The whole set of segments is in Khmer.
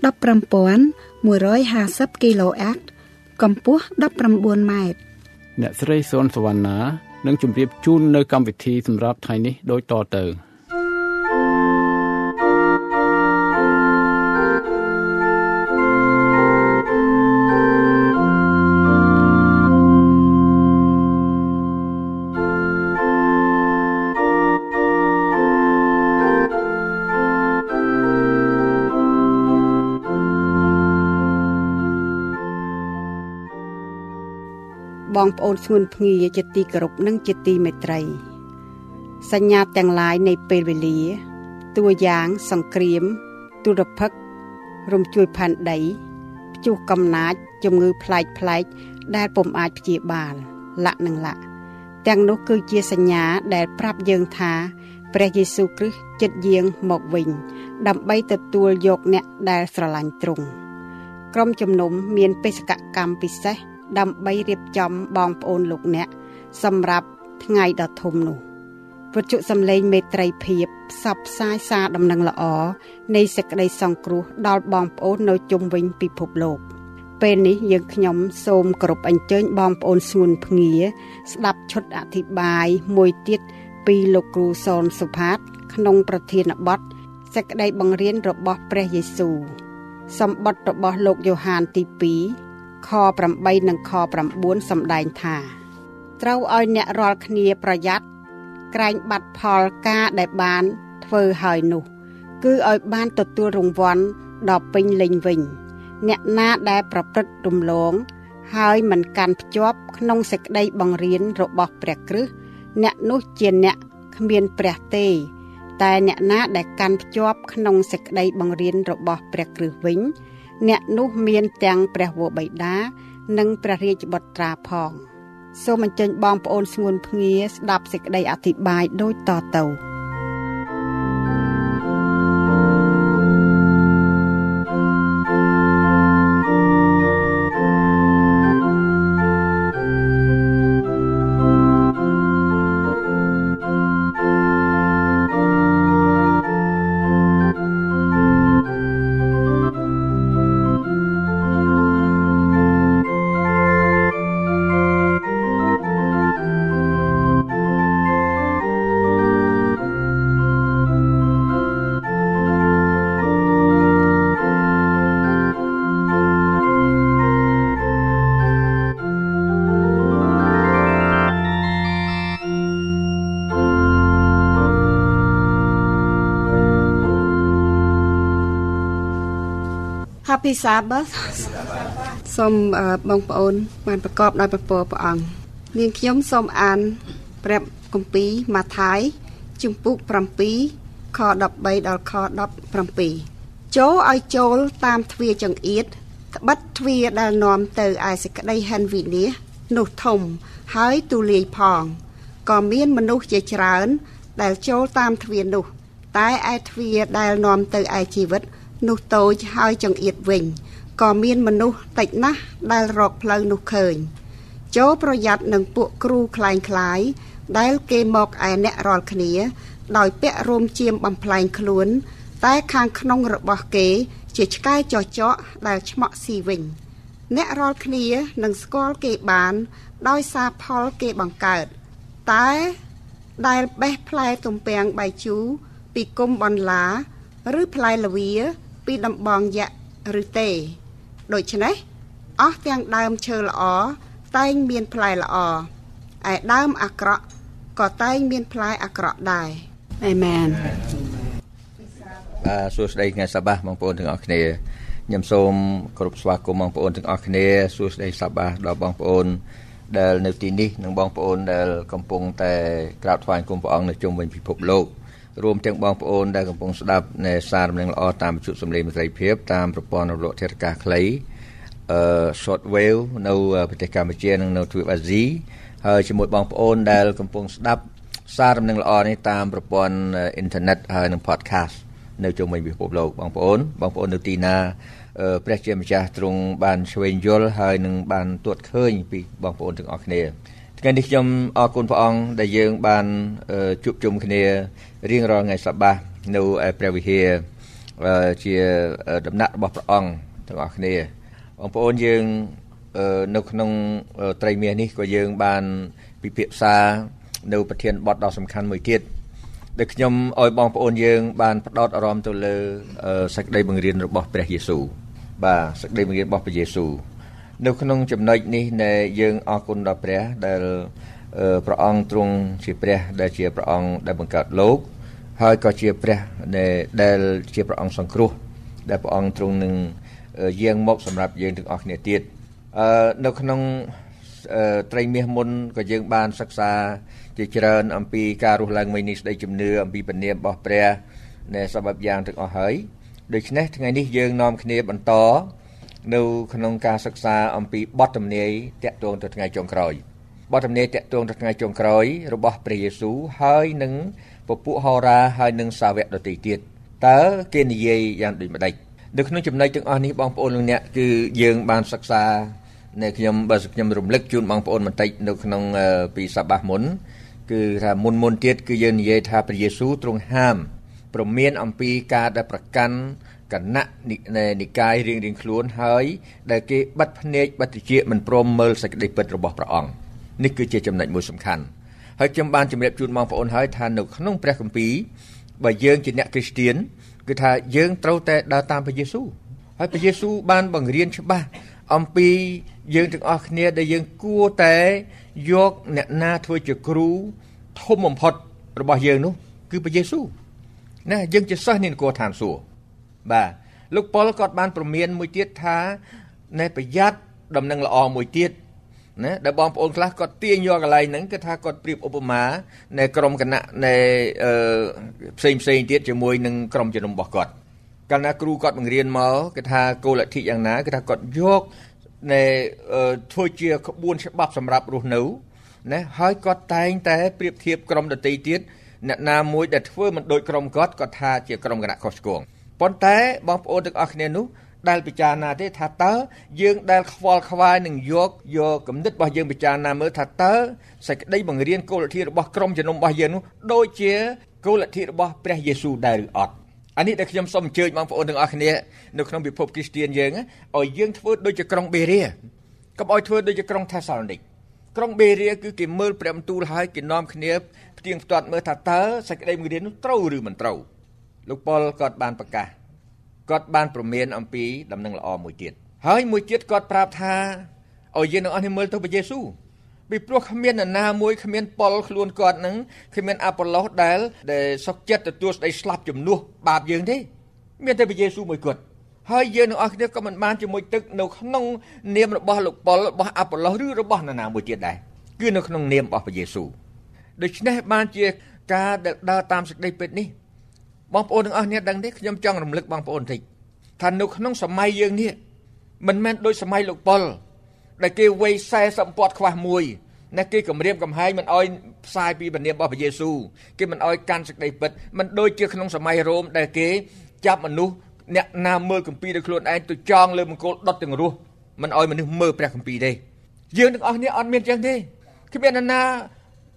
15150 kHz កម្ពស់19ម៉ែត្រអ្នកស្រីសុនសវណ្ណានឹងជម្រាបជូននៅកម្មវិធីសម្រាប់ថ្ងៃនេះដូចតទៅ បងប្អូនស្ងួនភ្ងាជាទីគោរពនិងជាទីមេត្រី សញ្ញាទាំងឡាយនៃពេលវេលាតួយ៉ាងសង្គ្រាមទុរភិក្សរំជួយផែនដីព្យុះកំណាចជំងឺប្លែកប្លែកដែលពុំអាចព្យាបាលលក្ខនឹងលក្ខទាំងនោះគឺជាសញ្ញាដែលប្រាប់យើងថាព្រះយេស៊ូវគ្រីស្ទចិត្តយាងមកវិញ ដើម្បីទទួលយកអ្នកដែលស្រឡាញ់ទ្រង់ក្រុមជំនុំមានបេសកកម្មពិសេស ដើម្បីរៀបចំបងប្អូនលោកអ្នកសម្រាប់ថ្ងៃដ៏ធំនោះវិទ្យុសំឡេងមេត្រីភាពផ្សព្វផ្សាយសារដំណឹងល្អនៃសេចក្តីសង្គ្រោះដល់បងប្អូននៅជុំវិញពិភពលោកពេលនេះយើងខ្ញុំសូមគោរពអញ្ជើញបងប្អូនស្ងួនភ្ងាស្ដាប់ឈុតអធិប្បាយមួយទៀតពីលោកគ្រូសនសុផាត ក្នុងប្រធានបទសេចក្តីបង្រៀនរបស់ព្រះយេស៊ូវសម្បត្តិរបស់លោកយ៉ូហានទី2 ខ8និងខ9សម្ដែងថាត្រូវឲ្យអ្នករាល់គ្នាប្រយ័ត្នក្រែងបាត់ផលការដែលបានធ្វើហើយនោះ គឺឲ្យបានទទួលរង្វាន់ដ៏ពេញលេញវិញ អ្នកណាដែលប្រព្រឹត្តរំលង ហើយមិនកាន់ភ្ជាប់ក្នុងសេចក្តីបង្រៀនរបស់ព្រះគ្រិស្តអ្នកនោះជាអ្នកគ្មានព្រះទេ តែអ្នកណាដែលកាន់ភ្ជាប់ក្នុងសេចក្តីបង្រៀនរបស់ព្រះគ្រិស្តវិញ អ្នកនោះមានទាំងព្រះវរបិតានិងព្រះរាជបុត្រាផង សូមអញ្ជើញបងប្អូនស្ងួនភ្ងាស្ដាប់សេចក្តីអធិប្បាយដូចតទៅ ពីសាបសូមបងប្អូនបានប្រកបដោយព្រះពរព្រះអង្គនាងខ្ញុំសូមអានព្រះគម្ពីរម៉ាថាយជំពូក7ខ13ដល់ខ17ចូលឲ្យចូលតាមទ្វារចង្អៀតត្បិតទ្វារដែលនាំទៅឯសេចក្តីហិនវិនិច្ឆ័យនោះធំហើយទូលាយផងក៏មានមនុស្សជាច្រើន ដែលចូលតាមទ្វារនោះ តែឯទ្វារដែលនាំទៅឯជីវិត នោះតូចហើយចង្អៀតវិញក៏មានមនុស្សតិចណាស់ដែលរកផ្លូវនោះឃើញចូលប្រយ័ត្ននឹងពួកគ្រូខ្លែងខ្លាយដែលគេមកឯអ្នករាល់គ្នា ដោយពាក់រួមជាមបំផ្លែងខ្លួន តែខាងក្នុងរបស់គេ ជាឆ្កែចោះចកដែលឆ្មក់ស៊ីវិញ អ្នករាល់គ្នានឹងស្គាល់គេបាន ដោយសារផលគេបង្កើតតែដែលបេះផ្លែទំពាំងបាយជូរពីគុំបន្លា ឬផ្លែល្វា ពីដំបងយៈឬទេ ដូច្នេះអស់ទាំងដើមឈើល្អតែងមានផ្លែល្អឯដើមអាក្រក់ក៏តែងមានផ្លែអាក្រក់ដែរអាមែនបាទសួស្តីថ្ងៃសបាបងប្អូនទាំងអស់គ្នាខ្ញុំសូមគោរពស្វាគមន៍បងប្អូនទាំងអស់គ្នាសួស្តីសបាដល់បងប្អូន ដែលនៅទីនេះនិងបងប្អូនដែលកំពុងតែក្រាបថ្វាយគុំព្រះអង្គនៅជុំវិញពិភពលោក រួមទាំងបងប្អូនដែលកំពុងស្ដាប់នៅសាររំលឹកល្អតាមវិទ្យុសំឡេងមិត្តភាពតាមប្រព័ន្ធរលកធាតុអាកាសខ្លីអឺ short wave នៅប្រទេសកម្ពុជានិងនៅទ្វីបអាស៊ីហើយជាមួយបងប្អូនដែលកំពុងស្ដាប់សាររំលឹកល្អនេះតាមប្រព័ន្ធអ៊ីនធឺណិតហើយនិង podcast នៅជុំវិញពិភពលោកបងប្អូនបងប្អូននៅទីណាព្រះជាម្ចាស់ទ្រង់បានឆ្វេងយល់ហើយនឹងបានទួតឃើញពីបងប្អូនទាំងអស់គ្នា ថ្ងៃនេះខ្ញុំអរគុណព្រះអង្គដែលយើងបានជួបជុំគ្នារៀងរាល់ថ្ងៃសប្តាហ៍នៅព្រះវិហារជាដំណាក់របស់ព្រះអង្គទាំងអស់គ្នាបងប្អូនយើងនៅក្នុងត្រីមាសនេះក៏យើងបានពិភាក្សានៅប្រធានបទដ៏សំខាន់មួយទៀតដែលខ្ញុំឲ្យបងប្អូនយើង បានផ្ដោតអារម្មណ៍ទៅលើសេចក្តីបង្រៀនរបស់ព្រះយេស៊ូវបាទសេចក្តីបង្រៀនរបស់ព្រះយេស៊ូវ នៅក្នុងចំណុចនេះដែលយើងអរគុណដល់ព្រះដែលព្រះអង្គទ្រង់ជាព្រះ ដែលជាព្រះអង្គដែលបង្កើតលោក ហើយក៏ជាព្រះដែលជាព្រះអង្គសង្គ្រោះ ដែលព្រះអង្គទ្រង់នឹងយាងមកសម្រាប់យើងទាំងអស់គ្នាទៀតអឺនៅក្នុងត្រីមាសមុនក៏យើងបានសិក្សាជាច្រើនអំពីការរស់ឡើងវិញនេះស្ដីជំនឿអំពីពនាមរបស់ព្រះនៃសពយ៉ាងទាំងអស់ហើយដូច្នេះថ្ងៃនេះយើងនាំគ្នាបន្ត នៅក្នុងការសិក្សាអំពីបទទំនាយតាក់ទងទៅថ្ងៃចុងក្រោយបទទំនាយតាក់ទងទៅថ្ងៃចុងក្រោយរបស់ព្រះយេស៊ូវហើយនឹងពពួកហោរាហើយនឹងសាវកដទៃទៀតតើគេនិយាយយ៉ាងដូចម្ដេចនៅក្នុងចំណុចទាំងអស់នេះបងប្អូនលោកអ្នកគឺយើងបានសិក្សានៅខ្ញុំបើខ្ញុំរំលឹកជូនបងប្អូនបន្តិចនៅក្នុងពីសបាសមុនគឺថាមុនមុនទៀតគឺយើងនិយាយថាព្រះយេស៊ូវទ្រង់ហាមព្រមានអំពីការដែលប្រកាន់ គណៈនិកាយរៀងរៀងខ្លួនហើយ ដែលគេបិទភ្នែកបិទតិចមិនព្រមមើលសេចក្តីពិតរបស់ព្រះអង្គនេះគឺជាចំណុចមួយសំខាន់ហើយខ្ញុំបានជម្រាបជូនបងប្អូនហើយថានៅក្នុងព្រះគម្ពីរបើយើងជាអ្នកគ្រីស្ទៀនគឺថាយើងត្រូវតែដើរតាមព្រះយេស៊ូវហើយព្រះយេស៊ូវបានបង្រៀនច្បាស់អំពីយើងទាំងអស់គ្នាដែលយើងគួរតែយកអ្នកណាធ្វើជាគ្រូធំបំផុតរបស់យើងនោះគឺព្រះយេស៊ូវណាយើងជាសិស្សនៃនគរឋានសួគ៌ បាទលោកប៉ុលគាត់បានប្រមានមួយទៀតថាណែប្រយ័ត្នដំណឹងល្អមួយទៀតណាដែលបងប្អូនខ្លះគាត់ទាញយកកន្លែងហ្នឹងគឺថាគាត់ប្រៀបឧបមានៃក្រុមគណៈនៃអឺផ្សេងផ្សេងទៀតជាមួយនឹងក្រុមជំនុំរបស់គាត់កាលណាគ្រូគាត់បង្រៀនមកគឺថាគោលលទ្ធិយ៉ាងណាគឺថាគាត់យកនៃធ្វើជាក្បួនច្បាប់សម្រាប់រស់នៅណាហើយគាត់តែងតែប្រៀបធៀបក្រុមដតីទៀតអ្នកណាមួយដែលធ្វើមិនដូចក្រុមគាត់គាត់ថាជាក្រុមគណៈខុសឆ្គង ប៉ុន្តែបងប្អូនទាំងអស់គ្នានោះដែលពិចារណាទេថាតើយើងដែលខ្វល់ខ្វាយនឹងយកយកគំនិតរបស់យើងពិចារណាមើលថាតើសេចក្តីបង្រៀនគោលលទ្ធិរបស់ក្រុមជំនុំរបស់យើងនោះដូចជាគោលលទ្ធិរបស់ព្រះយេស៊ូវដែរឬអត់អានេះដែលខ្ញុំសូមអញ្ជើញបងប្អូនទាំងអស់គ្នានៅក្នុងពិភពគ្រីស្ទានយើងឲ្យយើងធ្វើដូចជាក្រុងបេរៀកុំឲ្យធ្វើដូចជាក្រុងថេសាឡូនីកក្រុងបេរៀគឺគេមើលព្រះបន្ទូលហើយគេនាំគ្នាផ្ទៀងផ្ទាត់មើលថាតើសេចក្តីបង្រៀននោះត្រូវឬមិនត្រូវ លោកប៉ុលគាត់បានប្រកាសគាត់បានប្រមានអំពីដំណឹងល្អមួយទៀតហើយមួយទៀតគាត់ប្រាប់ថាឲ្យយើងទាំងអស់គ្នាមើលទៅព្រះយេស៊ូវពីព្រោះគ្មាននរណាមួយគ្មានប៉ុលខ្លួនគាត់នឹងគ្មានអាប៉ូឡូសដែលដែលសុខចិត្តទទួលស្ដីស្លាប់ជំនួសបាបយើងទេមានតែព្រះយេស៊ូវមួយគត់ហើយយើងទាំងអស់គ្នាក៏មិនបានជាមួយទឹកនៅក្នុងនាមរបស់លោកប៉ុលរបស់អាប៉ូឡូសឬរបស់នរណាមួយទៀតដែរគឺនៅក្នុងនាមរបស់ព្រះយេស៊ូវដូច្នេះបានជាការដែលដើរតាមសេចក្តីពិតនេះ បងប្អូនទាំងអស់គ្នាដឹងទេខ្ញុំចង់រំលឹកបងប្អូនបន្តិចថានៅក្នុងសម័យយើងនេះមិនមែនដូចសម័យលោកប៉ុលដែលគេវ័យ40ពាត់ខ្វះមួយណាគេគម្រាមកំហែងមិនអោយផ្សាយពីបណ្ឌារបស់ព្រះយេស៊ូវគេមិនអោយកាន់សេចក្តីពិតមិនដូចជាក្នុងសម័យរ៉ូមដែលគេចាប់មនុស្សអ្នកណាមើលគម្ពីរដោយខ្លួនឯងទៅចងលើមង្គលដុតទាំងរស់មិនអោយមនុស្សមើលព្រះគម្ពីរទេយើងទាំងអស់គ្នាអត់មានចឹងទេគ្មាននរណា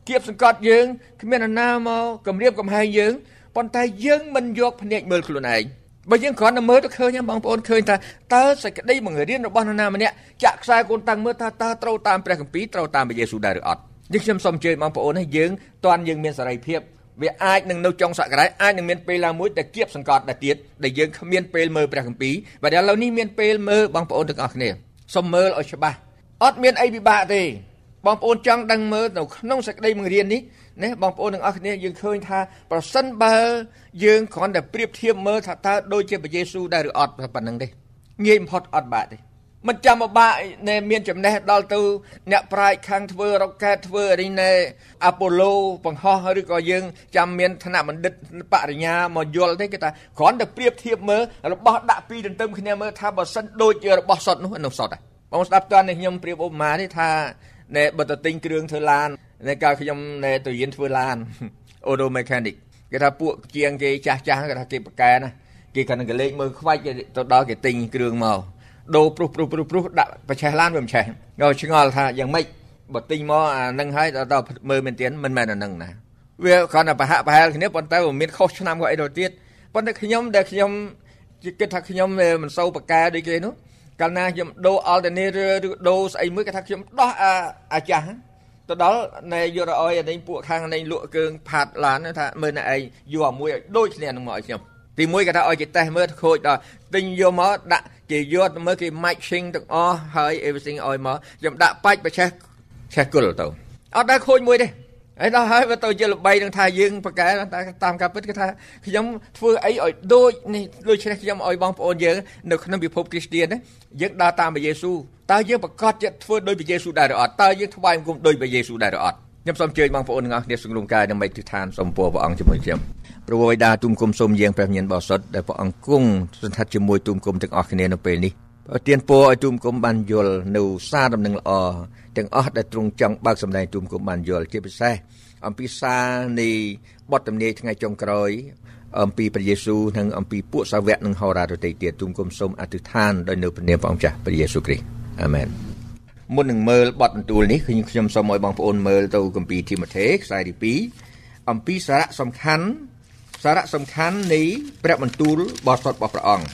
គៀបសង្កត់យើងគ្មាននរណាមកគម្រាមកំហែងយើង ប៉ុន្តែយើងមិនយកភ្នែកមើលខ្លួនឯងបើយើងគ្រាន់តែមើលទៅឃើញបងប្អូនឃើញថាតើសេចក្តីបង្រៀនរបស់នរណាម្នាក់ចាក់ខ្សែកូនតាំងមើលថាតើត្រូវតាមព្រះគម្ពីរត្រូវតាមព្រះយេស៊ូវដែរឬអត់នេះខ្ញុំសូមអញ្ជើញបងប្អូនឲ្យយើងតន់យើងមានសេរីភាពវាអាចនឹងនៅចុងសក្តិអាចនឹងមានពេលឡើងមួយតែគៀបសង្កត់ដែរទៀតដែលយើងគ្មានពេលមើលព្រះគម្ពីរបើឥឡូវនេះមានពេលមើលបងប្អូនទាំងអស់គ្នាសូមមើលឲ្យច្បាស់អត់មានអីពិបាកទេ បងប្អូនចង់ដឹងមើលនៅក្នុងសេចក្តីបង្រៀននេះណាបងប្អូនទាំងអស់គ្នាយើងឃើញថាប្រសិនបើយើងគ្រាន់តែប្រៀបធៀបមើលថាតើដូចជាព្រះយេស៊ូវដែរឬអត់ប៉ុណ្្នឹងទេងាយបំផុតអត់បាក់ទេមិនចាំបបាក់ណែមានចំណេះដល់ទៅអ្នកប្រាជ្ញខាងធ្វើរ៉ុកកែតធ្វើអីណែអាប៉ូឡូបង្ហោះឬក៏យើងចាំមានឋានៈបណ្ឌិតបរិញ្ញាមកយល់ទេគេថាគ្រាន់តែប្រៀបធៀបមើលរបស់ដាក់ពីរទន្ទឹមគ្នាមើលថាបើសិនដូចជារបស់សុតនោះនោះសុតបងស្ដាប់តើខ្ញុំប្រៀបឧបមានេះថា ណែបើទៅទិញគ្រឿងធ្វើឡានណែកាលខ្ញុំណែទៅរៀនធ្វើឡាន auto mechanic គេថាពួកជាងគេចាស់ចាស់គេថាគេប្រកែណាគេកាន់កលេចមើលខ្វាច់ទៅដល់គេទិញគ្រឿងមកដូរព្រុសព្រុសព្រុសព្រុសដាក់បច្ឆេះឡានវាមិនឆេះយកឆ្ងល់ថាយ៉ាងម៉េចបើទិញមកអានឹងហើយដល់មើលមែនទៀតមិនមែនអានឹងណាវាគ្រាន់តែប្រហាក់ប្រហែលគ្នាប៉ុន្តែវាមានខុសឆ្នាំក៏អីទៅទៀតប៉ុន្តែខ្ញុំដែលខ្ញុំគិតថាខ្ញុំមិនសូវប្រកែដូចគេនោះ កាលណាខ្ញុំដូរ alternator ឬដូរស្អីមួយគេថាខ្ញុំដោះអាអាចាស់ទៅដល់ណែយករអយអានេះពួកខាងនេះលក់គ្រឿងផាត់ឡានថាមើលណែឯងយកអាមួយឲ្យដូចគ្នានឹងមកឲ្យខ្ញុំទីមួយគេថាឲ្យគេតេស្តមើលខូចដល់ទិញយកមកដាក់គេយកទៅមើលគេ matching ទាំងអស់ហើយ everything ឲ្យមកខ្ញុំដាក់បាច់បច្ឆេះឆេះគុលទៅអត់ដែលខូចមួយទេ ហើយដល់ហើយវាទៅជាល្បីនឹងថាយើងប្រកែតែតាមការពិតគឺថាខ្ញុំធ្វើអីឲ្យដូចនេះដូច្នេះខ្ញុំឲ្យបងប្អូនយើងនៅក្នុងពិភពគ្រីស្ទានយើងដើរតាមព្រះយេស៊ូវតើយើងប្រកាសចិត្តធ្វើដោយព្រះយេស៊ូវដែរឬអត់តើយើងថ្វាយបង្គំដោយព្រះយេស៊ូវដែរឬអត់ខ្ញុំសូមអញ្ជើញបងប្អូនទាំងអស់គ្នាសង្រួមកាយដើម្បីទិដ្ឋានសូមពរព្រះអង្គជាមួយខ្ញុំព្រះវេដាទុំគុំសូមយាងព្រះញាណបរិសុទ្ធដែលព្រះអង្គគង់សន្តិជាមួយទុំគុំទាំងអស់គ្នានៅពេលនេះ ប្រទានពរឲ្យទុំគុំបានយល់នៅសារដំណឹងល្អទាំងអស់ដែលទ្រង់ចង់បើកសម្ដែងទុំគុំបានយល់ជាពិសេសអំពីសារនៃបទទំនាយថ្ងៃចុងក្រោយអំពីព្រះយេស៊ូវនិងអំពីពួកសាវកនិងហោរាដទៃទៀតទុំគុំសូមអធិដ្ឋានដោយនៅព្រះនាមព្រះអង្គចាស់ព្រះយេស៊ូវគ្រីស្ទអាមែនមុននឹងមើលបទបន្ទូលនេះគឺខ្ញុំសូមឲ្យបងប្អូនមើលទៅគម្ពីរទីម៉ូថេខ្សែទី2អំពីសារៈសំខាន់សារៈសំខាន់នៃព្រះបន្ទូលបទសុតរបស់ព្រះអង្គ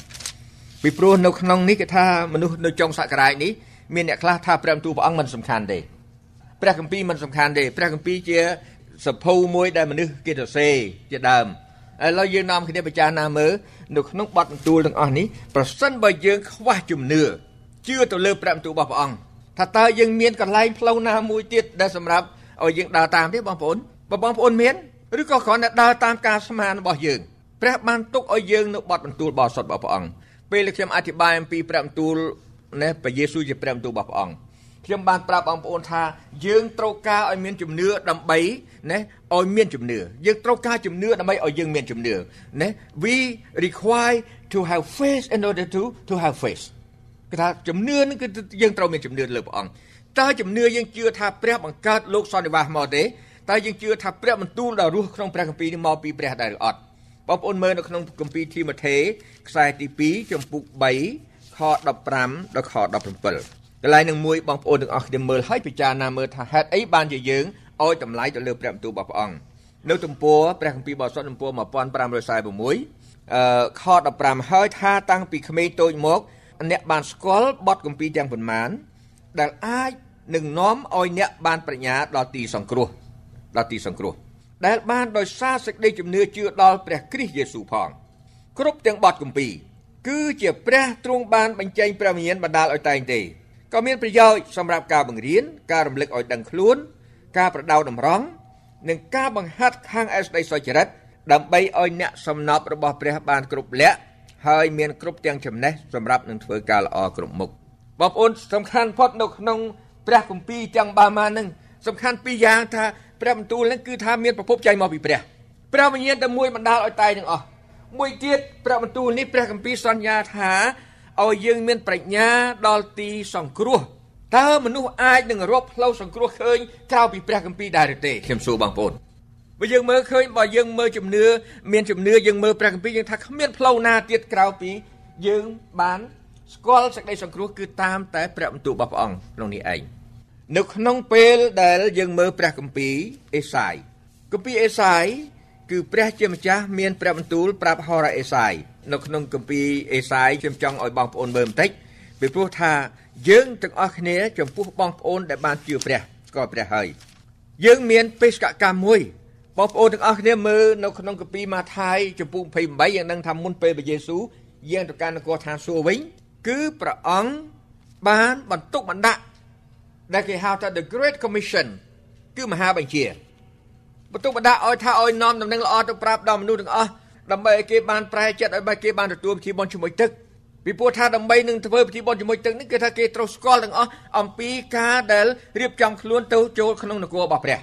ពីព្រោះនៅក្នុងនេះគេថាមនុស្សនៅចុងសក្តាយនេះមានអ្នកខ្លះថាព្រះបន្ទូលព្រះអង្គមិនសំខាន់ទេព្រះគម្ពីរមិនសំខាន់ទេព្រះគម្ពីរជាសភៅមួយដែលមនុស្សគេទៅសេជាដើមឥឡូវយើងនាំគ្នាពិចារណាមើលនៅក្នុងបទបន្ទូលទាំងអស់នេះប្រសិនបើយើងខ្វះជំនឿជឿទៅលើព្រះបន្ទូលរបស់ព្រះអង្គថាតើយើងមានកន្លែងផ្លូវណាមួយទៀតដែលសម្រាប់ឲ្យយើងដើរតាមទេបងប្អូនបើបងប្អូនមានឬក៏គ្រាន់តែដើរតាមការស្មានរបស់យើងព្រះបានទុកឲ្យយើងនៅបទបន្ទូលបរិសុទ្ធរបស់ព្រះអង្គ ពេលខ្ញុំអធិប្បាយអំពីព្រះបន្ទូលណាព្រះយេស៊ូវជាព្រះបន្ទូលរបស់ព្រះអង្គខ្ញុំបានប្រាប់បងប្អូនថាយើងត្រូវការឲ្យមានជំនឿដើម្បីណាឲ្យមានជំនឿយើងត្រូវការជំនឿដើម្បីឲ្យយើងមានជំនឿណា we require to have faith in order to to have faith គឺថាជំនឿនឹងគឺយើងត្រូវមានជំនឿលើព្រះអង្គតើជំនឿយើងជឿថាព្រះបង្កើតលោកសន្និវាសមកទេតើយើងជឿថាព្រះបន្ទូលដ៏រស់ក្នុងព្រះគម្ពីរនេះមកពីព្រះដែរឬអត់ បងប្អូនមើលនៅក្នុងគម្ពីរធីម៉ូថេខ្សែទី2ចំពុក3ខ15ដល់ខ17កន្លែងនឹងមួយបងប្អូនទាំងអស់គ្នាមើលឲ្យពិចារណាមើលថាហេតុអីបានជាយើងឲ្យតម្លៃទៅលើព្រះបន្ទូលរបស់ព្រះអង្គនៅទំព័រព្រះគម្ពីរបរិសុទ្ធទំព័រ1546អឺខ15ហើយថាតាំងពីក្មេងតូចមក អ្នកបានស្គាល់បទគម្ពីរទាំងប៉ុន្មាន ដែលអាចនឹងនាំឲ្យអ្នកបានប្រាជ្ញាដល់ទីសង្គ្រោះដល់ទីសង្គ្រោះ ដែលបានដោយសារសេចក្តីជំនឿជឿដល់ព្រះគ្រីស្ទយេស៊ូវផង គ្រប់ទាំងបទគម្ពីរគឺជាព្រះទ្រង់បានបញ្ចេញព្រះវិញ្ញាណបណ្ដាលឲ្យតែងទេក៏មានប្រយោជន៍សម្រាប់ការបង្រៀនការរំលឹកឲ្យដឹងខ្លួន ការប្រដៅតម្រង់និងការបង្ហាត់ខាងអេស្ដីសុចរិតដើម្បីឲ្យអ្នកសំណប់របស់ព្រះបានគ្រប់លក្ខហើយមានគ្រប់ទាំងចំណេះសម្រាប់នឹងធ្វើការល្អគ្រប់មុខបងប្អូនសំខាន់ផុតនៅក្នុងព្រះគម្ពីរទាំងបាម៉ានឹង សំខាន់ពីរយ៉ាងថាព្រះបន្ទូលនឹងគឺថាមានប្រភពចេញមកពីព្រះព្រះវិញ្ញាណតែមួយបណ្ដាលឲ្យតែទាំងអស់មួយទៀតព្រះបន្ទូលនេះព្រះគម្ពីរសន្យាថាឲ្យយើងមានប្រាជ្ញាដល់ទីសង្គ្រោះតើមនុស្សអាចនឹងរកផ្លូវសង្គ្រោះឃើញក្រៅពីព្រះគម្ពីរដែរឬទេខ្ញុំសួរបងប្អូនបើយើងមើលឃើញបើយើងមើលជំនឿមានជំនឿយើងមើលព្រះគម្ពីរយើងថាគ្មានផ្លូវណាទៀតក្រៅពីយើងបានស្គាល់សេចក្តីសង្គ្រោះគឺតាមតែព្រះបន្ទូលរបស់ព្រះអង្គក្នុងនេះឯង នៅក្នុងពេលដែលយើងមើលព្រះគម្ពីរអេសាយគម្ពីរអេសាយគឺព្រះជាម្ចាស់មានព្រះបន្ទូលប្រាប់ហោរ៉ាអេសាយនៅក្នុងគម្ពីរអេសាយខ្ញុំចង់ឲ្យបងប្អូនមើលបន្តិចពីព្រោះថាយើងទាំងអស់គ្នាចំពោះបងប្អូនដែលបានជឿព្រះស្គាល់ព្រះហើយយើងមានបេសកកម្មមួយបងប្អូនទាំងអស់គ្នាមើលនៅក្នុងកាពីម៉ាថាយចំពោះ28យ៉ាងដឹងថាមុនពេលព្រះយេស៊ូវយាងទៅកាន់នគរឋានសួគ៌វិញគឺព្រះអង្គបានបន្ទុកបណ្ដាក់ ដែលគេហៅថា the great commission គឺមហាបញ្ជាបន្ទុកបណ្ដាក់ឲ្យថាឲ្យនាំដំណឹងល្អទៅប្រាប់ដល់មនុស្សទាំងអស់ដើម្បីឲ្យគេបានប្រែចិត្តឲ្យគេបានទទួលពិធីបុណ្យជាមួយទឹកពីព្រោះថាដើម្បីនឹងធ្វើពិធីបុណ្យជាមួយទឹកនេះគឺថាគេត្រូវស្គាល់ទាំងអស់អំពីការដែលរៀបចំខ្លួនទៅចូលក្នុងនគររបស់ព្រះ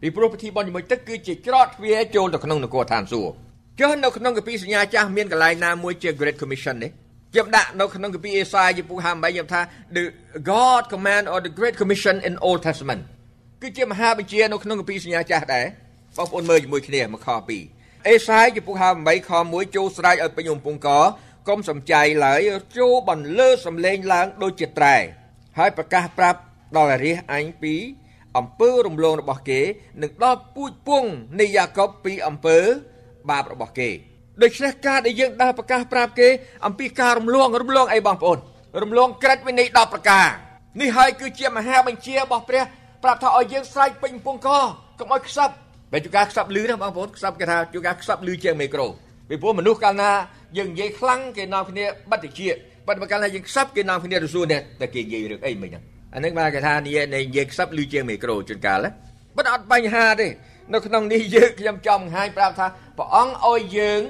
ពីព្រោះពិធីបុណ្យជាមួយទឹកគឺជាច្រកទ្វារចូលទៅក្នុងនគរឋានសួគ៌ចុះនៅក្នុងកាពីសញ្ញាចាស់មានកន្លែងណាមួយជា Great Commission នេះ ខ្ញុំដាក់នៅក្នុងកាពីអេសាយជំពូក58ខ្ញុំថា the God command or the Great Commission in Old Testament គឺជាមហាបញ្ជានៅក្នុងកាពីសញ្ញាចាស់ដែរបងប្អូនមើលជាមួយគ្នាមកខ2អេសាយជំពូក58ខ1ចូលស្រែកឲ្យពេញអំពងកកុំសំចៃឡើយចូលបន្លឺសំឡេងឡើងដូចជាត្រែហើយប្រកាសប្រាប់ដល់រាជអញពីអំពើរំលងរបស់គេ និងដល់ពូជពងនៃយ៉ាកុបពីអំពើបាបរបស់គេ ដូច្នេះការដែលយើងដើរប្រកាសប្រាប់គេអំពីការរំលងរំលងអីបងប្អូនរំលងក្រិតវិន័យ10ប្រការនេះហើយគឺជាមហាបញ្ជារបស់ព្រះប្រាប់ថាឲ្យយើងស្រែកពេញពងកកុំឲ្យខ្សឹបបែរជាការខ្សឹបលឺណាបងប្អូនខ្សឹបគេថាជួការខ្សឹបលឺជាងមីក្រូពីព្រោះមនុស្សកាលណាយើងនិយាយខ្លាំងគេនាំគ្នាបិទតិចបាត់មកកាលណាយើងខ្សឹបគេនាំគ្នាទៅសួរនេះតែគេនិយាយរឿងអីមិញហ្នឹងអានេះបានគេថានិយាយនិយាយខ្សឹបលឺជាងមីក្រូជួនកាលណាបាត់អត់បញ្ហាទេនៅក្នុងនេះយើងខ្ញុំចង់បង្ហាញប្រាប់ថាព្រះអង្គឲ្យយើង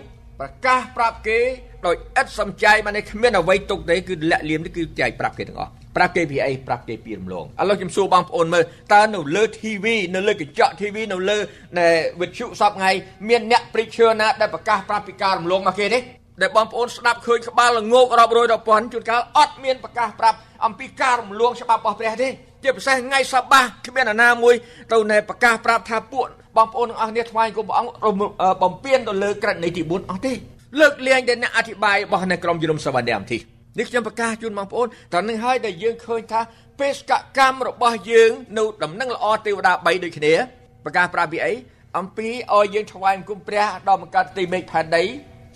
ប្រកាសប្រាប់គេដោយឥតសំចៃបានគ្មានអ្វីទុកទេគឺលាក់លៀមនេះគឺចែកប្រាប់គេទាំងអស់ប្រាប់គេពីអីប្រាប់គេពីរំលងឥឡូវខ្ញុំសួរបងប្អូនមើលតើនៅលើ TV នៅលើកញ្ចក់ TV នៅលើវិទ្យុសពថ្ងៃមានអ្នក preacher ណាដែលប្រកាសប្រាប់ពីការរំលងមកគេទេដែលបងប្អូនស្ដាប់ឃើញក្បាលល្ងោករាប់រយរាប់ពាន់ជួនកាលអត់មានប្រកាសប្រាប់អំពីការរំលងច្បាប់របស់ព្រះទេ ជាពិសេសថ្ងៃសបាគ្មានអាណាមួយទៅណែប្រកាសប្រាប់ថាពួកបងប្អូនទាំងអស់គ្នាថ្វាយគុំព្រះអង្គបំពេញទៅលើក្រឹតនៃទី4អស់ទេលើកលែងតែអ្នកអធិប្បាយរបស់នៅក្រុមជំនុំសវណ្ណមធីនេះខ្ញុំប្រកាសជូនបងប្អូនតើនឹងហើយដែលយើងឃើញថាបេសកកម្មរបស់យើងនៅដំណឹងល្អទេវតា3ដូចគ្នាប្រកាសប្រាប់ពីអីអំពីឲ្យយើងថ្វាយគុំព្រះដល់មកកាត់ទីមេឃផែនដី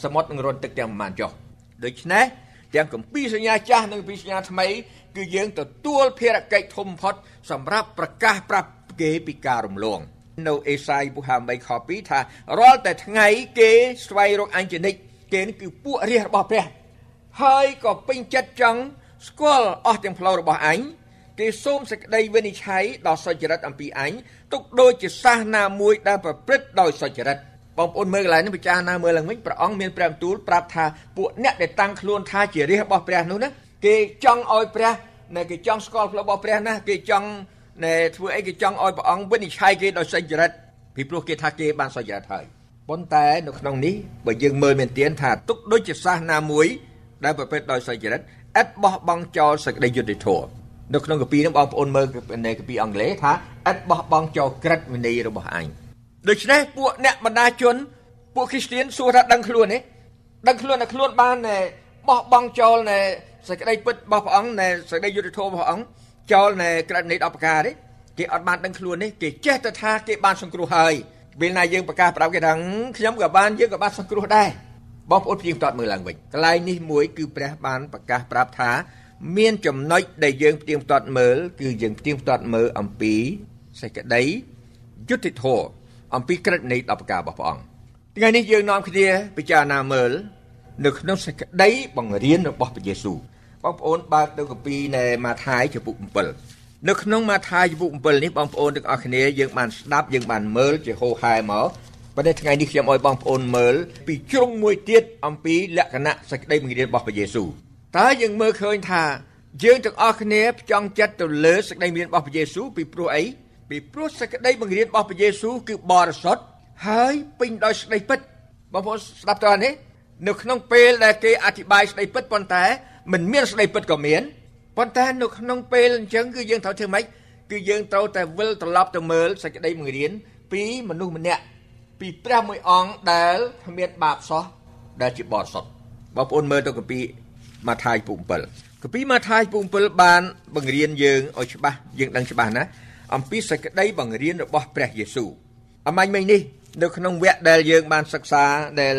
សមុទ្រនឹងរន់ទឹកទាំងប្រមាណចុះដូច្នេះ ទាំងគម្ពីរសញ្ញាចាស់និងគម្ពីរសញ្ញាថ្មី គឺយើងទទួលភារកិច្ចធំបំផុតសម្រាប់ប្រកាសប្រាប់គេពីការរំលងនៅអេសាយពុហា3ខ2ថារាល់តែថ្ងៃគេស្វែងរកអញ្ជនិកគេគឺពួករាជរបស់ព្រះ ហើយក៏ពេញចិត្តចង់ស្គាល់អស់ទាំងផ្លូវរបស់អញគេសូមសេចក្តីវិនិច្ឆ័យដល់សុចរិតអំពីអញទុកដូចជាសាសណាមួយដែលប្រព្រឹត្តដោយសុចរិត បងប្អូនមើលកន្លែងនេះពិចារណាមើលឡើងវិញព្រះអង្គមានព្រះបន្ទូលប្រាប់ថាពួកអ្នកដែលតាំងខ្លួនថាជារាជរបស់ព្រះនោះណាគេចង់ឲ្យព្រះណែគេចង់ស្គាល់ផ្លូវរបស់ព្រះណាគេចង់ណែធ្វើអីគេចង់ឲ្យព្រះអង្គវិនិច្ឆ័យគេដោយសេចក្តីពីព្រោះគេថាគេបានសេចក្តីហើយប៉ុន្តែនៅក្នុងនេះបើយើងមើលមែនទានថាទុកដូចជាសាសនាមួយដែលប្រព្រឹត្តដោយសេចក្តីឥតបោះបង់ចោលសេចក្តីយុត្តិធម៌នៅក្នុងកាពីនេះបងប្អូនមើលនៅកាពីអង់គ្លេសថាឥតបោះបង់ចោលក្រិតវិន័យរបស់អញ ដូច្នេះពួកអ្នកបណ្ដាជន ពួកគ្រីស្ទៀនសួរថាដឹងខ្លួនទេដឹងខ្លួនថាខ្លួនបានបោះបង់ចោលនៅសេចក្តីពិតរបស់ព្រះអង្គនៅសេចក្តីយុត្តិធម៌របស់ព្រះអង្គចោលនៅក្រឹតនៃ10ប្រការទេគេអត់បានដឹងខ្លួនទេគេចេះតែថាគេបានសង្គ្រោះហើយពេលណាយើងប្រកាសប្រាប់គេថាខ្ញុំក៏បានយើងក៏បានសង្គ្រោះដែរបងប្អូនព្រៀងតតមើលឡើងវិញកន្លែងនេះមួយគឺព្រះបានប្រកាសប្រាប់ថាមានចំណុចដែលយើងព្រៀងតតមើលគឺយើងព្រៀងតតមើលអំពីសេចក្តីយុត្តិធម៌ អំពីក្រឹតនៃ10ប្រការរបស់ព្រះអង្គថ្ងៃនេះយើងនាំគ្នាពិចារណាមើល នៅក្នុងសេចក្តីបង្រៀនរបស់ព្រះយេស៊ូវបងប្អូនបើកទៅកាពីនៃម៉ាថាយចំពុក7នៅក្នុងម៉ាថាយចំពុក7នេះបងប្អូនទាំងអស់គ្នាយើងបានស្ដាប់យើងបានមើលជាហោហែមកប៉ុន្តែថ្ងៃនេះខ្ញុំឲ្យបងប្អូនមើលពីជ្រុងមួយទៀតអំពីលក្ខណៈសេចក្តីបង្រៀនរបស់ព្រះយេស៊ូវតើយើងមើលឃើញថាយើងទាំងអស់គ្នាផ្ចង់ចិត្តទៅលើសេចក្តីបង្រៀនរបស់ព្រះយេស៊ូវពីព្រោះអី ពីព្រោះសេចក្តីបង្រៀនរបស់ព្រះយេស៊ូវគឺបរិសុទ្ធហើយពេញដោយសេចក្តីពិតបងប្អូនស្ដាប់តើនេះនៅក្នុងពេលដែលគេអធិប្បាយសេចក្តីពិតប៉ុន្តែមិនមានសេចក្តីពិតក៏មានប៉ុន្តែនៅក្នុងពេលអញ្ចឹងគឺយើងត្រូវធ្វើម៉េចគឺយើងត្រូវតែវិលត្រឡប់ទៅមើលសេចក្តីបង្រៀនពីមនុស្សម្នាក់ពីព្រះមួយអង្គដែលគ្មានបាបសោះដែលជាបរិសុទ្ធបងប្អូនមើលទៅកាពីម៉ាថាយពុ7កាពីម៉ាថាយពុ7បានបង្រៀនយើងឲ្យច្បាស់យើងដឹងច្បាស់ណា អំពីសេចក្តីបង្រៀនរបស់ព្រះយេស៊ូវអមាញ់មិញនេះនៅក្នុងវគ្គដែលយើងបានសិក្សាដែល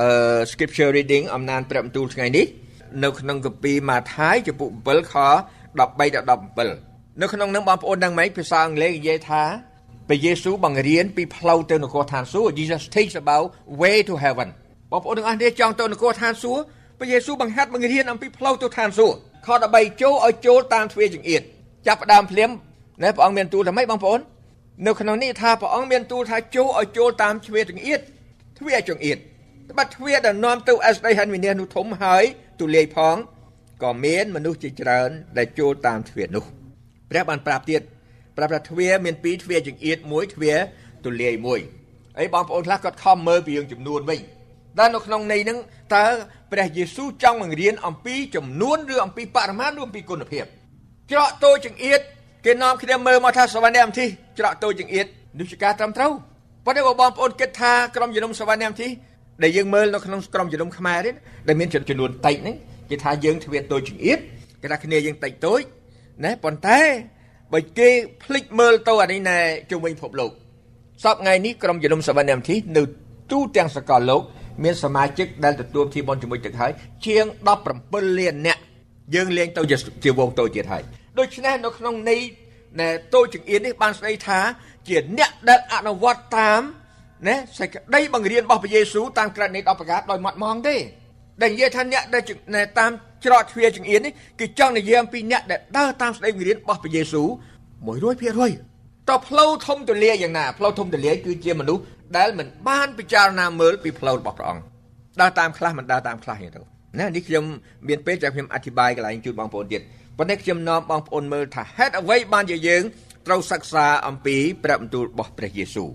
អឺ scripture reading អំណានព្រះបន្ទូលថ្ងៃនេះនៅក្នុងគម្ពីរម៉ាថាយចំពុ7ខ13ដល់17នៅក្នុងនឹងបងប្អូនដឹងមិនភាសាអង់គ្លេសនិយាយថាព្រះយេស៊ូវបង្រៀនពីផ្លូវទៅនគរឋានសួគ៌ Jesus teaches about way to heaven បងប្អូនទាំងអស់គ្នាចង់ទៅនគរឋានសួគ៌ព្រះយេស៊ូវបង្ហាត់បង្រៀនអំពីផ្លូវទៅឋានសួគ៌ខ13ចូលឲ្យចូលតាមទ្វារចង្អៀតចាប់ផ្ដើមភ្លាម ណែព្រះអង្គមានទូលថាម៉េចបងប្អូននៅក្នុងនេះថាព្រះអង្គមានទូលថាចូលឲ្យចូលតាមទ្វារចង្អៀតទ្វារចង្អៀតត្បិតទ្វារដែលនាំទៅអស្ដីហិនវិញ្ញាណនោះធំហើយទូលាយផងក៏មានមនុស្សជាច្រើន ដែលចូលតាមទ្វារនោះព្រះបានប្រាប់ទៀតប្រាប់ថាទ្វារមានពីរទ្វារចង្អៀតមួយទ្វារទូលាយមួយអីបងប្អូនខ្លះគាត់ខំមើលពីរឿងចំនួនវិញដែលនៅក្នុងន័យហ្នឹងតើព្រះយេស៊ូវចង់បង្រៀនអំពីចំនួនឬអំពីបរិមាណឬអំពីគុណភាពច្រកតូចចង្អៀត គេនាំគ្នាមើលមកថាសវណ្ណមធីច្រកតូចចង្អៀតនេះជាការត្រឹមត្រូវប៉ុន្តែបើបងប្អូនគិតថាក្រុមជំនុំសវណ្ណមធីដែលយើងមើលនៅក្នុងក្រុមជំនុំខ្មែរនេះដែលមានចំនួនតិចហ្នឹងគេថាយើងទ្វាតូចចង្អៀតគេថាគ្នាយើងតិចតូចណាប៉ុន្តែបើគេភ្លេចមើលទៅអានេះណែជុំវិញពិភពលោកសពថ្ងៃនេះក្រុមជំនុំសវណ្ណមធីនៅទូទាំងសកលលោក មានសមាជិកដែលទទួលធីបនជាមួយទឹកហើយជាង17លាននាក់យើងលេងទៅជាវងតូចទៀតហើយ ដូច្នេះនៅក្នុងន័យណែតូចចង្អៀននេះបានស្ដីថា ជាអ្នកដែលអនុវត្តតាមណែសេចក្តីបង្រៀនរបស់ព្រះយេស៊ូវតាមក្រឹតនៃ10ប្រការដោយម៉ត់ម៉ងទេដែលនិយាយថាអ្នកដែលតាមច្រកទ្វារចង្អៀននេះគឺចង់និយាយអំពីអ្នកដែលដើរតាមស្ដីបង្រៀនរបស់ព្រះយេស៊ូវ100%តើផ្លូវធំទូលាយយ៉ាងណាផ្លូវធំទូលាយគឺជាមនុស្សដែលមិនបានពិចារណាមើលពីផ្លូវរបស់ព្រះអង្គដើរតាមខ្លះមិនដើរតាមខ្លះយ៉ាងទៅណានេះខ្ញុំមានពេលចាំខ្ញុំអធិប្បាយកន្លែងជូនបងប្អូនទៀត ប៉ុន្តែខ្ញុំនាំបងប្អូនមើលថាហេតុអ្វីបានជាយើងត្រូវសិក្សាអំពីព្រះបន្ទូលរបស់ព្រះយេស៊ូវ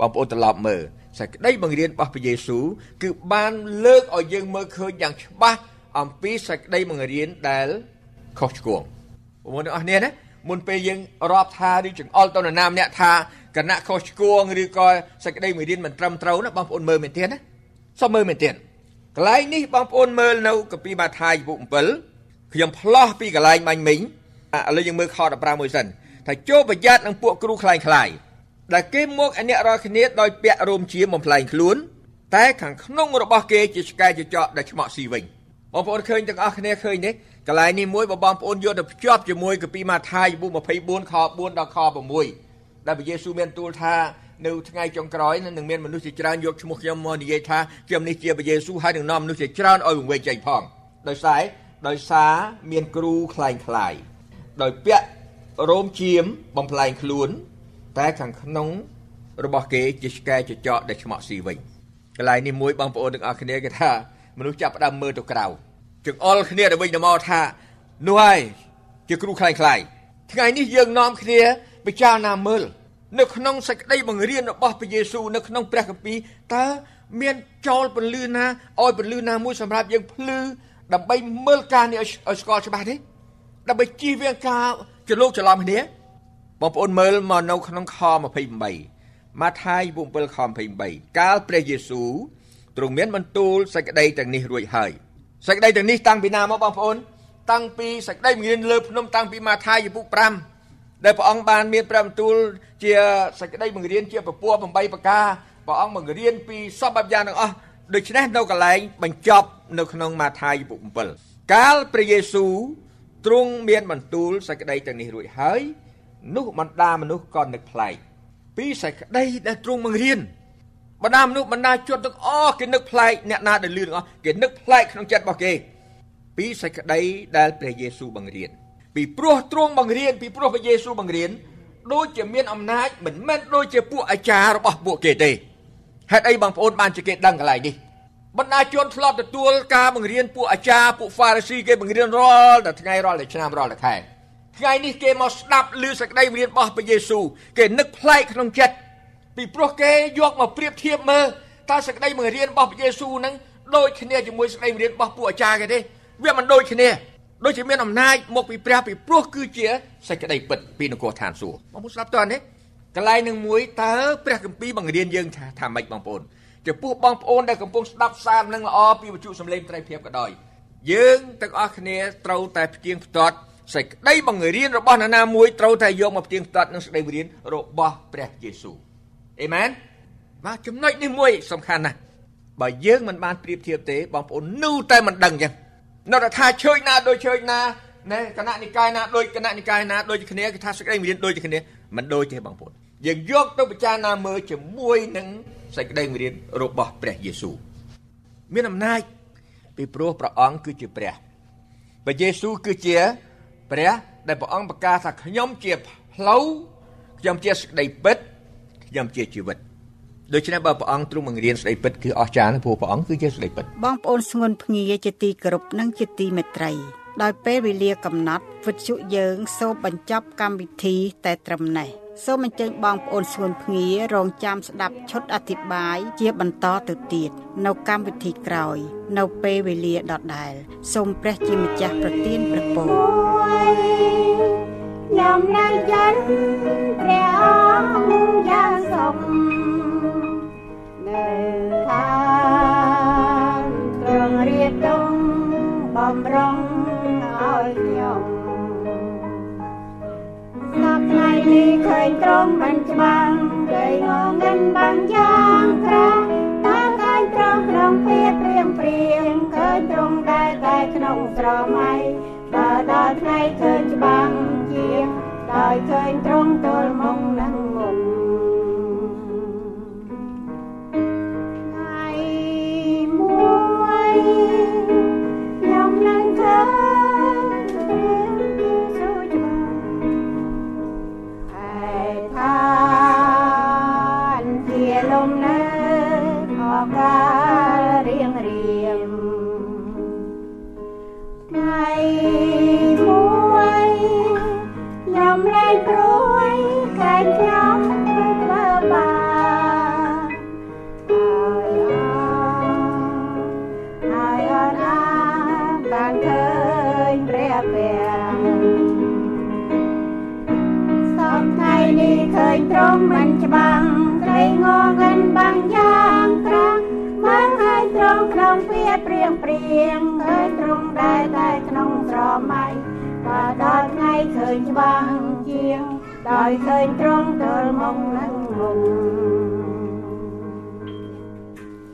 បងប្អូនត្រឡប់មើលសេចក្តីបង្រៀនរបស់ព្រះយេស៊ូវគឺបានលើកឲ្យយើងមើលឃើញយ៉ាងច្បាស់អំពីសេចក្តីបង្រៀនដែលខុសឆ្គងបងប្អូនទាំងអស់គ្នាណាមុនពេលយើងរាប់ថាឬចង្អុលទៅនរណាម្នាក់ថាគណៈខុសឆ្គងឬក៏សេចក្តីបង្រៀនមិនត្រឹមត្រូវណាបងប្អូនមើលមែនទេណាសុំមើលមែនទេកន្លែងនេះបងប្អូនមើលនៅកាពីម៉ាថាយពុក7 ខ្ញុំផ្លោះពីកន្លែងបាញ់មិញឥឡូវយើងមើលខ15មួយសិនថាចូលប្រយ័ត្ននឹងពួកគ្រូខ្លែងខ្លាយដែលគេមកអអ្នករាល់គ្នាដោយពាក់រោមជាបំផ្លែងខ្លួន តែខាងក្នុងរបស់គេជាឆ្កែចចកដែលឆ្មក់ស៊ីវិញបងប្អូនឃើញទាំងអស់គ្នាឃើញទេកន្លែងនេះមួយបងប្អូនយកទៅភ្ជាប់ជាមួយកាពីម៉ាថាយ24ខ4ដល់ខ6ដែលព្រះយេស៊ូវមានទូលថានៅថ្ងៃចុងក្រោយនឹងមានមនុស្សជាច្រើនយកឈ្មោះខ្ញុំមកនិយាយថាខ្ញុំនេះជាព្រះយេស៊ូវហើយនឹងនាំមនុស្សជាច្រើនឲ្យវង្វេងចេញផងដោយសារ ដោយសារមានគ្រូคล้ายคล้ายដោយពាក់រោមជាមបំផ្លែងខ្លួនតែខាងក្នុងរបស់គេជាឆ្កែចចកដែលឆ្មក់ស៊ីវិញកន្លែងនេះមួយបងប្អូនទាំងអស់គ្នាគេថាមនុស្សចាប់ផ្ដើមមើលទៅក្រៅចង្អុលគ្នាទៅវិញទៅមកថានោះហើយជាគ្រូคล้ายคล้ายថ្ងៃនេះយើងនាំគ្នាពិចារណាមើលនៅក្នុងសេចក្តីបង្រៀនរបស់ព្រះយេស៊ូវនៅក្នុងព្រះគម្ពីរតើមានចោលពលឺណាឲ្យពលឺណាមួយសម្រាប់យើងភ្លឺ ដើម្បីមើលការនេះឲ្យស្គាល់ច្បាស់ទេដើម្បីជៀសវាងការចលោកច្រឡំគ្នាបងប្អូនមើលមកនៅក្នុងខ28ម៉ាថាយ7ខ28កាលព្រះយេស៊ូវទ្រង់មានបន្ទូលសេចក្តីទាំងនេះរួចហើយសេចក្តីទាំងនេះតាំងពីណាមកបងប្អូនតាំងពីសេចក្តីបង្រៀនលើភ្នំតាំងពីម៉ាថាយពុ5ដែលព្រះអង្គបានមានព្រះបន្ទូលជាសេចក្តីបង្រៀនជាពពក8ប្រការព្រះអង្គបង្រៀនពីសពបែបយ៉ាងទាំងអស់ដូច្នេះនៅកន្លែងបញ្ចប់ នៅក្នុងម៉ាថាយពុ7កាលព្រះយេស៊ូវទ្រង់មានបន្ទូលសេចក្តីទាំងនេះរួចហើយនោះបណ្ដាមនុស្សក៏នឹកប្លែកពីសេចក្តីដែលទ្រង់បង្រៀនបណ្ដាមនុស្សបណ្ដាជនទាំងអស់គេនឹកប្លែកអ្នកណាដែលលឺទាំងអស់គេនឹកប្លែកក្នុងចិត្តរបស់គេ ពីសេចក្តីដែលព្រះយេស៊ូវបង្រៀនពីព្រោះទ្រង់បង្រៀនពីព្រោះព្រះយេស៊ូវបង្រៀនដូចជាមានអំណាចមិនមែនដូចជាពួកអាចារ្យរបស់ពួកគេទេហេតុអីបងប្អូនបានជាគេដឹងកន្លែងនេះ បណ្ដាជនធ្លាប់ទទួលការបង្រៀនពួកអាចារ្យពួកហ្វារីស៊ីគេបង្រៀនរាល់តែថ្ងៃរាល់តែឆ្នាំរាល់តែខែថ្ងៃនេះគេមកស្ដាប់ឮសេចក្តីបង្រៀនរបស់ព្រះយេស៊ូវគេនឹកប្លែកក្នុងចិត្តពីព្រោះគេយកមកប្រៀបធៀបមើលតើសេចក្តីបង្រៀនរបស់ព្រះយេស៊ូវនឹងដូចគ្នាជាមួយសេចក្តីបង្រៀនរបស់ពួកអាចារ្យគេទេវាមិនដូចគ្នាដូចជាមានអំណាចមកពីព្រះពីព្រោះគឺជាសេចក្តីពិតពីនគរឋានសួគ៌បងប្អូនស្ដាប់តើនេះកន្លែងនឹងមួយតើព្រះគម្ពីរបង្រៀនយើងថាថាម៉េចបងប្អូន ចំពោះបងប្អូនដែលកំពុងស្ដាប់សារនឹងល្អពីវិទ្យុសំឡេងត្រីភាពក៏ដោយយើងទាំងអស់គ្នាត្រូវតែផ្ទៀងផ្ទាត់សេចក្តីបង្រៀនរបស់នរណាមួយត្រូវតែយកមកផ្ទៀងផ្ទាត់នឹងសេចក្តីបង្រៀនរបស់ព្រះយេស៊ូវអេមែនបាទចំណុចនេះមួយសំខាន់ណាស់បើយើងមិនបានប្រៀបធៀបទេបងប្អូននៅតែមិនដឹងចឹងនៅតែថាជើញណាដូចជើញណាណែគណៈនិកាយណាដូចគណៈនិកាយណាដូចគ្នាគេថាសេចក្តីបង្រៀនដូចគ្នាមិនដូចទេបងប្អូនយើងយកទៅពិចារណាមើលជាមួយនឹង សេចក្តីមេរៀនរបស់ព្រះយេស៊ូវមានអំណាចពីព្រោះព្រះអង្គគឺជាព្រះព្រះយេស៊ូវគឺជាព្រះដែលព្រះអង្គប្រកាសថាខ្ញុំជាផ្លូវខ្ញុំជាសេចក្តីពិតខ្ញុំជាជីវិតដូច្នេះបើព្រះអង្គទ្រង់បង្រៀនស្ដីពិតគឺអស្ចារ្យណាស់ព្រោះព្រះអង្គគឺជាស្ដីពិតបងប្អូនស្ងួនភ្ងាជាទីគោរពនិងជាទីមេត្រីដោយពេលវេលាកំណត់វិទ្យុយើងសូមបញ្ចប់កម្មវិធីតែត្រឹមនេះ សូមអញ្ជើញបងប្អូនស្ងួនភ្ងារងចាំស្ដាប់ឈុតអធិប្បាយជាបន្តទៅទៀតនៅកម្មវិធីក្រោយ នៅពេលវេលាដដែល សូមព្រះជាម្ចាស់ប្រទានព្រះពរខ្ញុំនៅចិនព្រះអង្គយ៉ាងសុខ នាប់ថ្ងៃនេះឃើញទ្រង់មិនច្បាស់ដីងងិនបាំងយ៉ាងក្រាស់តាឃើញទ្រង់ក្នុងភាពព្រៀងព្រៀងឃើញទ្រង់ដែលតែក្នុងស្រមៃបើដល់ថ្ងៃឃើញច្បាស់ជាដោយឃើញទ្រង់ទល់មុខនឹងមុ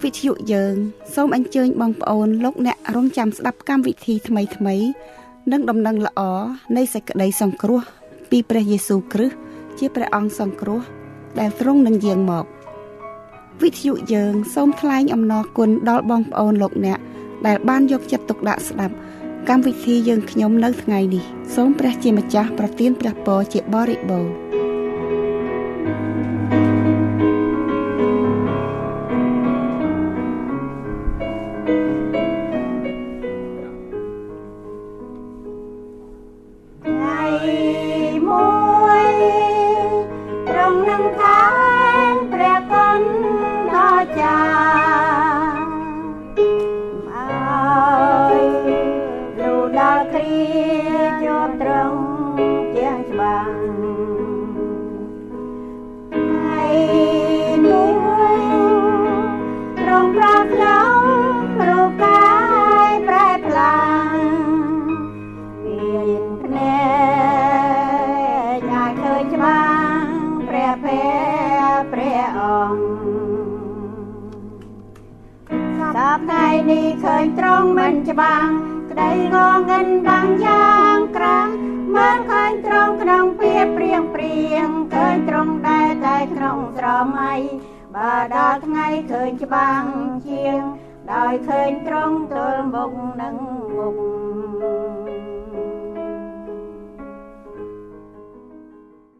ខវិទ្យុយើងសូមអញ្ជើញបងប្អូនលោកអ្នករងចាំស្ដាប់កម្មវិធីថ្មីថ្មីនិងដំណឹងល្អនៃសេចក្តីសង្គ្រោះ ពីព្រះយេស៊ូវគ្រីស្ទជាព្រះអង្គសង្គ្រោះ ដែលទ្រង់នឹងយាងមកវិទ្យុយើងសូមថ្លែងអំណរគុណដល់បងប្អូនលោកអ្នកដែលបានយកចិត្តទុកដាក់ស្ដាប់ កម្មវិធីយើងខ្ញុំនៅថ្ងៃនេះសូមព្រះជាម្ចាស់ប្រទានព្រះពរជាបរិបូរណ៍ បាំងក្តីងងឹនបាំងយ៉ាងក្រាស់មើលឃើញត្រង់ក្នុងពីព្រៀងព្រៀងឃើញត្រង់ដែរតែក្នុងស្រមៃបើដល់ថ្ងៃឃើញច្បាំងជាង ដោយឃើញត្រង់ទល់មុខនឹងមុខ